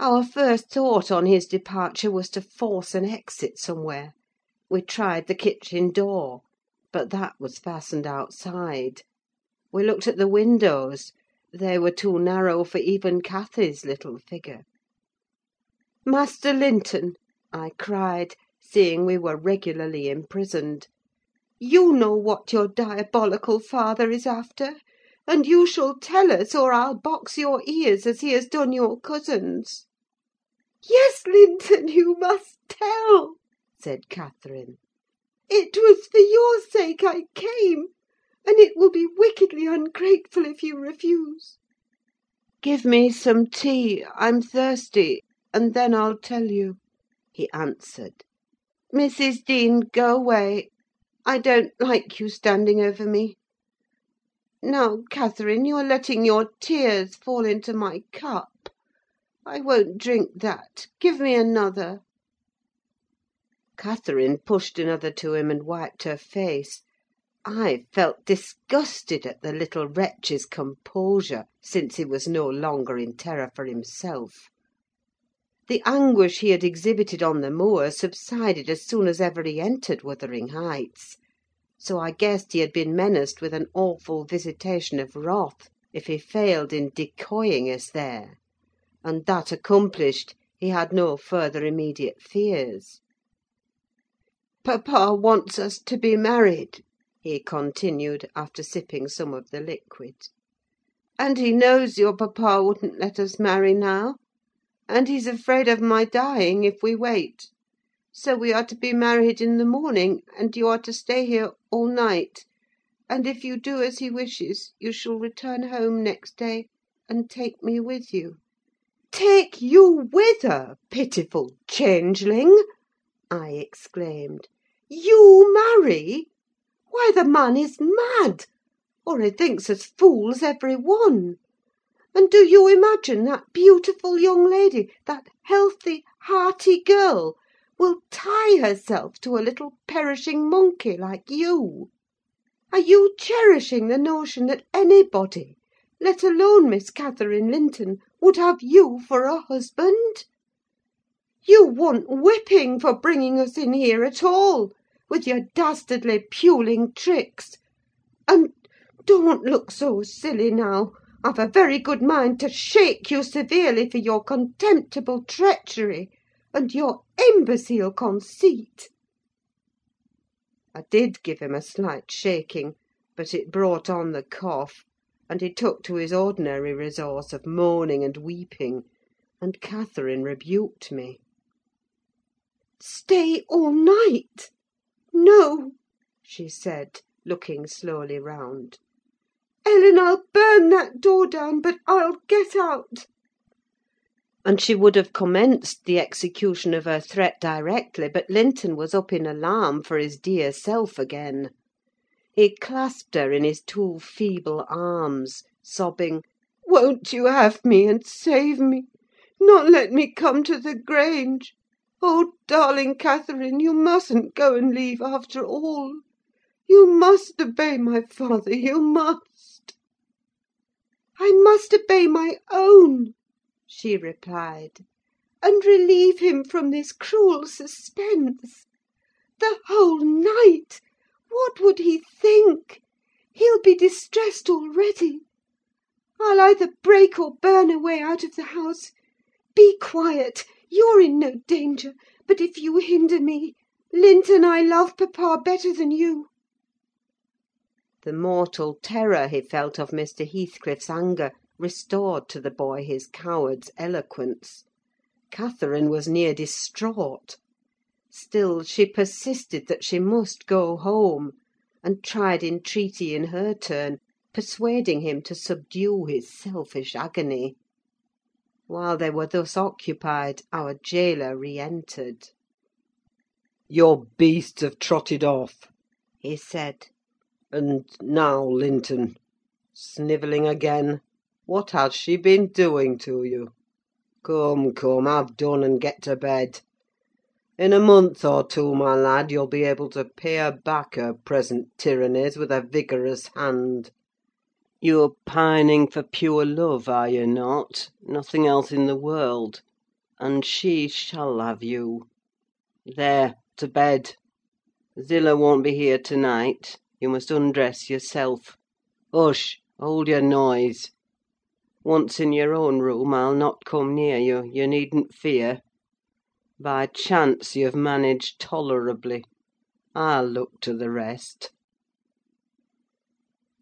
Our first thought on his departure was to force an exit somewhere. We tried the kitchen door, but that was fastened outside. We looked at the windows: they were too narrow for even Cathy's little figure. "Master Linton," I cried, seeing we were regularly imprisoned, "you know what your diabolical father is after; and you shall tell us, or I'll box your ears, as he has done your cousin's." "Yes, Linton, you must tell," said Catherine. "It was for your sake I came; and it will be wickedly ungrateful if you refuse." "Give me some tea: I'm thirsty, and then I'll tell you," he answered. "Mrs. Dean, go away: I don't like you standing over me. Now, Catherine, you are letting your tears fall into my cup. I won't drink that: give me another." Catherine pushed another to him, and wiped her face. I felt disgusted at the little wretch's composure, since he was no longer in terror for himself. The anguish he had exhibited on the moor subsided as soon as ever he entered Wuthering Heights; so I guessed he had been menaced with an awful visitation of wrath if he failed in decoying us there; and that accomplished, he had no further immediate fears. "Papa wants us to be married," he continued, after sipping some of the liquid; "and he knows your papa wouldn't let us marry now; and he's afraid of my dying if we wait. So we are to be married in the morning, and you are to stay here all night; and if you do as he wishes, you shall return home next day, and take me with you." "Take you whither, pitiful changeling?" I exclaimed. "You marry? Why, the man is mad! or he thinks us fools, every one. And do you imagine that beautiful young lady, that healthy, hearty girl, will tie herself to a little perishing monkey like you? Are you cherishing the notion that anybody, let alone Miss Catherine Linton, would have you for a husband? You want whipping for bringing us in here at all, with your dastardly puling tricks. And don't look so silly now: I've a very good mind to shake you severely for your contemptible treachery, and your imbecile conceit." I did give him a slight shaking, but it brought on the cough, and he took to his ordinary resource of moaning and weeping, and Catherine rebuked me. "Stay all night? No!" she said, looking slowly round. "Ellen, I'll burn that door down, but I'll get out." And she would have commenced the execution of her threat directly, but Linton was up in alarm for his dear self again. He clasped her in his two feeble arms, sobbing, "Won't you have me, and save me? Not let me come to the Grange? Oh, darling Catherine, you mustn't go and leave after all! You must obey my father, you must!" "I must obey my own," she replied, "and relieve him from this cruel suspense. The whole night! What would he think? He'll be distressed already. I'll either break or burn a way out of the house. Be quiet! You're in no danger; but if you hinder me, Linton, I love papa better than you." The mortal terror he felt of Mr. Heathcliff's anger restored to the boy his coward's eloquence. Catherine was near distraught. Still she persisted that she must go home, and tried entreaty in her turn, persuading him to subdue his selfish agony. While they were thus occupied, our gaoler re entered. "Your beasts have trotted off," he said. "And now, Linton! Snivelling again? What has she been doing to you? Come, come, have done, and get to bed. In a month or two, my lad, you'll be able to pay her back her present tyrannies with a vigorous hand. You're pining for pure love, are you not? Nothing else in the world? and she shall have you. There, to bed! Zillah won't be here to night: you must undress yourself. Hush! hold your noise. Once in your own room, I'll not come near you, you needn't fear. By chance you've managed tolerably: I'll look to the rest."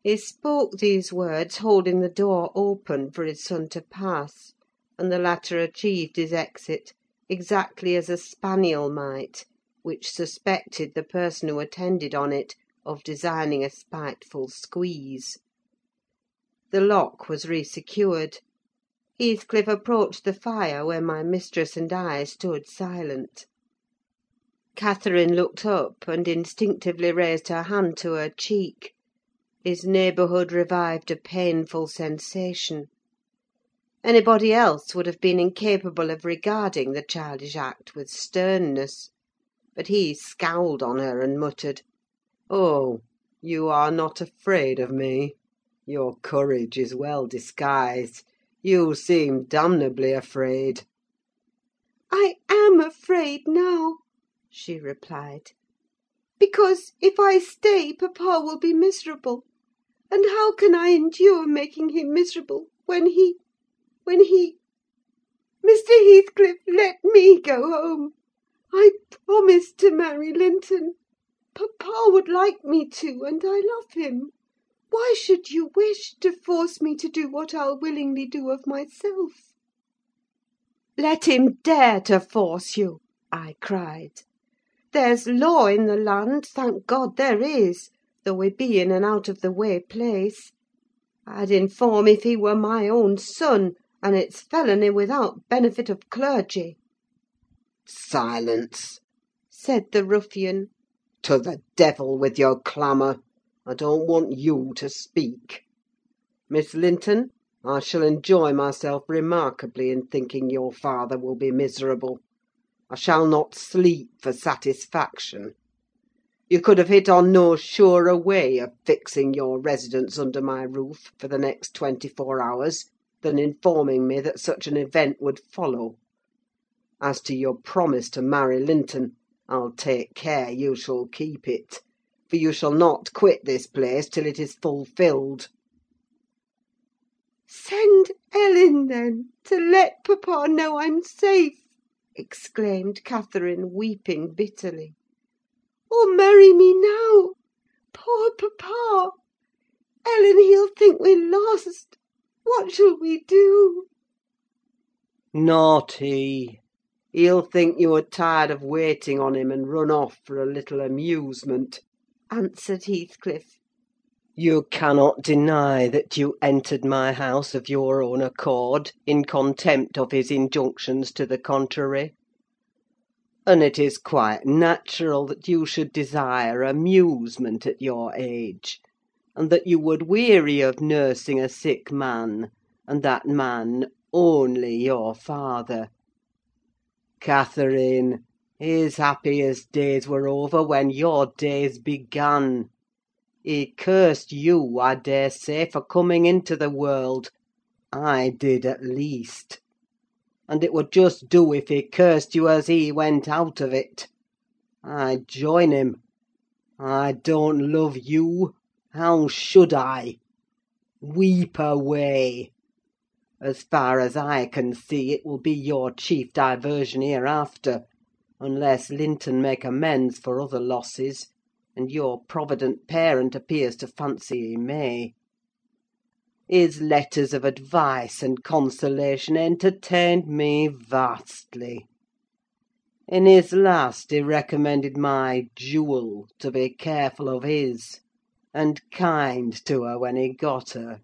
He spoke these words holding the door open for his son to pass, and the latter achieved his exit exactly as a spaniel might, which suspected the person who attended on it of designing a spiteful squeeze. The lock was resecured. Heathcliff approached the fire, where my mistress and I stood silent. Catherine looked up, and instinctively raised her hand to her cheek. His neighbourhood revived a painful sensation. Anybody else would have been incapable of regarding the childish act with sternness; but he scowled on her, and muttered, "Oh, you are not afraid of me? Your courage is well disguised: you seem damnably afraid." "I am afraid now," she replied; "because, if I stay, papa will be miserable; and how can I endure making him miserable, when he—when he— Mr. Heathcliff, let me go home! I promised to marry Linton: papa would like me to, and I love him. Why should you wish to force me to do what I'll willingly do of myself?" "Let him dare to force you!" I cried. "There's law in the land, thank God there is, though we be in an out of the way place. I'd inform if he were my own son, and it's felony without benefit of clergy." "Silence!" said the ruffian. "To the devil with your clamour! I don't want you to speak. Miss Linton, I shall enjoy myself remarkably in thinking your father will be miserable. I shall not sleep for satisfaction. You could have hit on no surer way of fixing your residence under my roof for the next twenty four hours than informing me that such an event would follow. As to your promise to marry Linton, I'll take care you shall keep it for you shall not quit this place till it is fulfilled." "Send Ellen, then, to let papa know I'm safe!" exclaimed Catherine, weeping bitterly. "Or marry me now! Poor papa! Ellen, he'll think we're lost. What shall we do?" "Not he! He'll think you are tired of waiting on him, and run off for a little amusement," answered Heathcliff. "You cannot deny that you entered my house of your own accord, in contempt of his injunctions to the contrary; and it is quite natural that you should desire amusement at your age, and that you would weary of nursing a sick man, and that man only your father. Catherine, his happiest days were over when your days began. He cursed you, I dare say, for coming into the world: I did, at least. And it would just do if he cursed you as he went out of it. I join him. I don't love you: how should I? Weep away! As far as I can see, it will be your chief diversion hereafter unless Linton make amends for other losses, and your provident parent appears to fancy he may. His letters of advice and consolation entertained me vastly. In his last he recommended my jewel to be careful of his, and kind to her when he got her.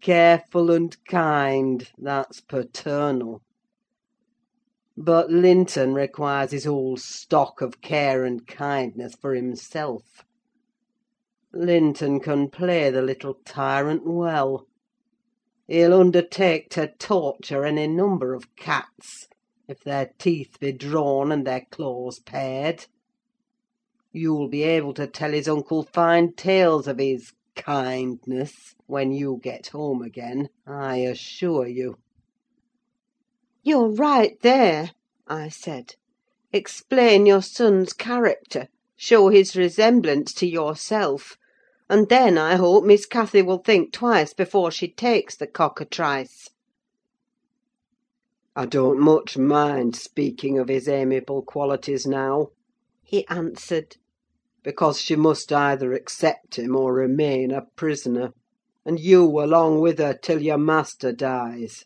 Careful and kind, that's paternal. But Linton requires his whole stock of care and kindness for himself. Linton can play the little tyrant well. He'll undertake to torture any number of cats, if their teeth be drawn and their claws pared. You'll be able to tell his uncle fine tales of his kindness when you get home again, I assure you. "You're right there," I said. "Explain your son's character: show his resemblance to yourself; and then, I hope, Miss Cathy will think twice before she takes the cockatrice." "I don't much mind speaking of his amiable qualities now," he answered, "because she must either accept him or remain a prisoner; and you along with her till your master dies.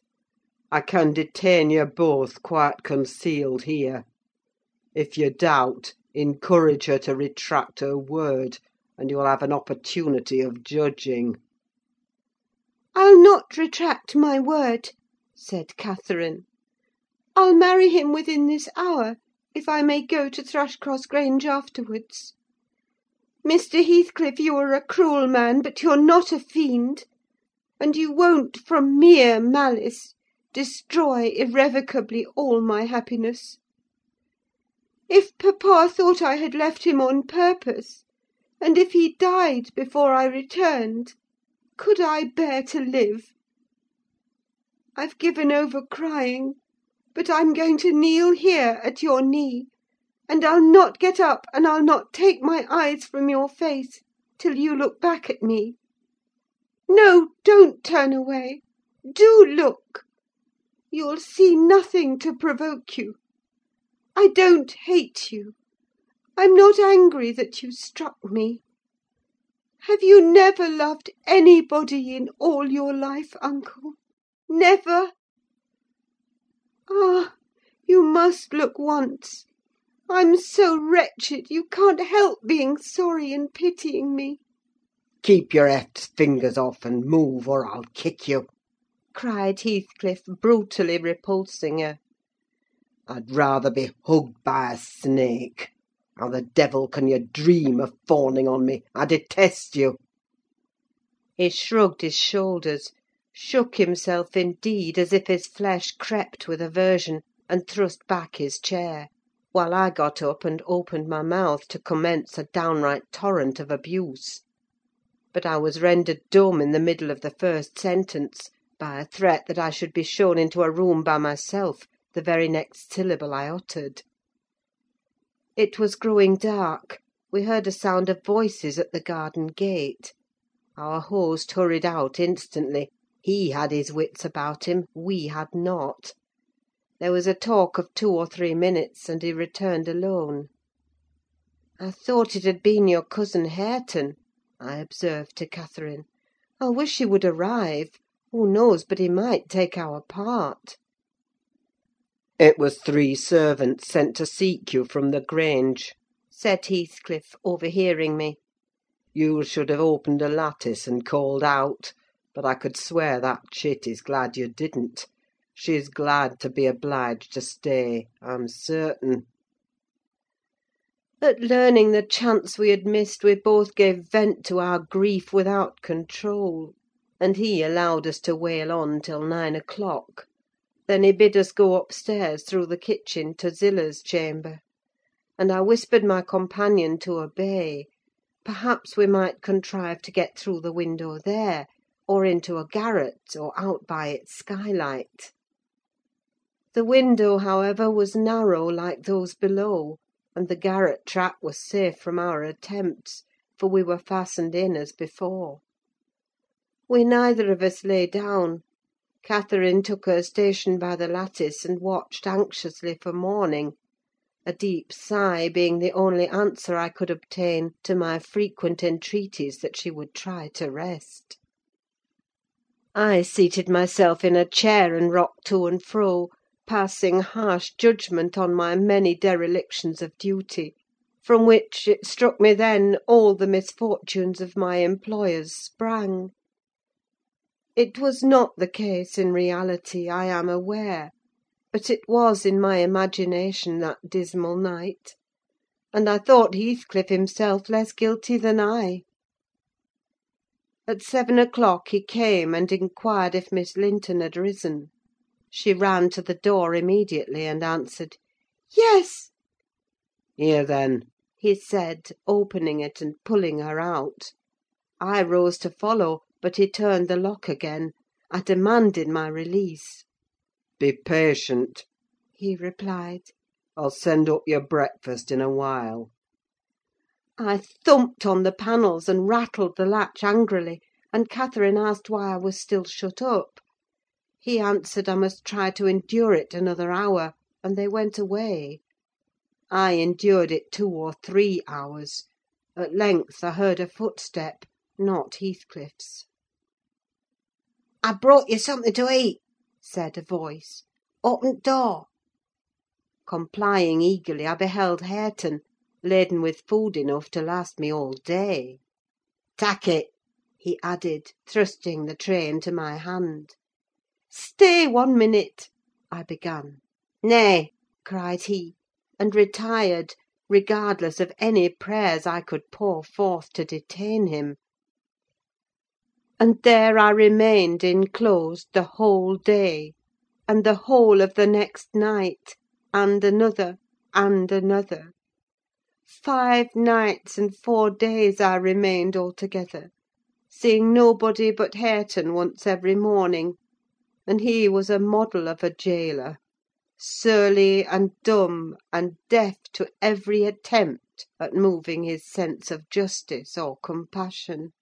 I can detain you both quite concealed here. If you doubt, encourage her to retract her word, and you will have an opportunity of judging." "I'll not retract my word," said Catherine. "I'll marry him within this hour, if I may go to Thrushcross Grange afterwards. Mr. Heathcliff, you are a cruel man, but you're not a fiend; and you won't, from mere malice, destroy irrevocably all my happiness. If papa thought I had left him on purpose, and if he died before I returned, could I bear to live? I've given over crying, but I'm going to kneel here at your knee, and I'll not get up, and I'll not take my eyes from your face till you look back at me. No, don't turn away! Do look! You'll see nothing to provoke you. I don't hate you: I'm not angry that you struck me. Have you never loved anybody in all your life, uncle? Never? Ah! you must look once. I'm so wretched, you can't help being sorry and pitying me." "Keep your eft fingers off, and move, or I'll kick you!" Cried Heathcliff, brutally repulsing her. "I'd rather be hugged by a snake. How the devil can you dream of fawning on me? I detest you!" He shrugged his shoulders, shook himself, indeed, as if his flesh crept with aversion, and thrust back his chair; while I got up and opened my mouth to commence a downright torrent of abuse. But I was rendered dumb in the middle of the first sentence by a threat that I should be shown into a room by myself the very next syllable I uttered. It was growing dark: we heard a sound of voices at the garden gate. Our host hurried out instantly: he had his wits about him, we had not. There was a talk of two or three minutes, and he returned alone. "I thought it had been your cousin Hareton," I observed to Catherine. "I wish he would arrive. Who knows but he might take our part?" "It was three servants sent to seek you from the Grange," said Heathcliff, overhearing me. "You should have opened a lattice and called out; but I could swear that chit is glad you didn't. She's glad to be obliged to stay, I'm certain." At learning the chance we had missed, we both gave vent to our grief without control; and he allowed us to wail on till nine o'clock. Then he bid us go upstairs through the kitchen to Zillah's chamber; and I whispered my companion to obey: perhaps we might contrive to get through the window there, or into a garret, or out by its skylight. The window, however, was narrow, like those below, and the garret trap was safe from our attempts, for we were fastened in as before. We neither of us lay down. Catherine took her station by the lattice, and watched anxiously for morning; a deep sigh being the only answer I could obtain to my frequent entreaties that she would try to rest. I seated myself in a chair and rocked to and fro, passing harsh judgment on my many derelictions of duty, from which, it struck me then, all the misfortunes of my employers sprang. It was not the case in reality, I am aware; but it was in my imagination that dismal night, and I thought Heathcliff himself less guilty than I. At seven o'clock he came and inquired if Miss Linton had risen. She ran to the door immediately, and answered, "Yes." "Here, then," he said, opening it and pulling her out. I rose to follow, but he turned the lock again. I demanded my release. "Be patient," he replied. "I'll send up your breakfast in a while." I thumped on the panels and rattled the latch angrily, and Catherine asked why I was still shut up. He answered I must try to endure it another hour, and they went away. I endured it two or three hours: at length I heard a footstep, not Heathcliff's. "I've brought you something to eat," said a voice. "Open door." Complying eagerly, I beheld Hareton, laden with food enough to last me all day. "Tak' it," he added, thrusting the tray into my hand. "Stay one minute," I began. "Nay!" cried he, and retired, regardless of any prayers I could pour forth to detain him. And there I remained enclosed the whole day, and the whole of the next night, and another, and another. Five nights and four days I remained altogether, seeing nobody but Hareton once every morning; and he was a model of a gaoler: surly and dumb, and deaf to every attempt at moving his sense of justice or compassion.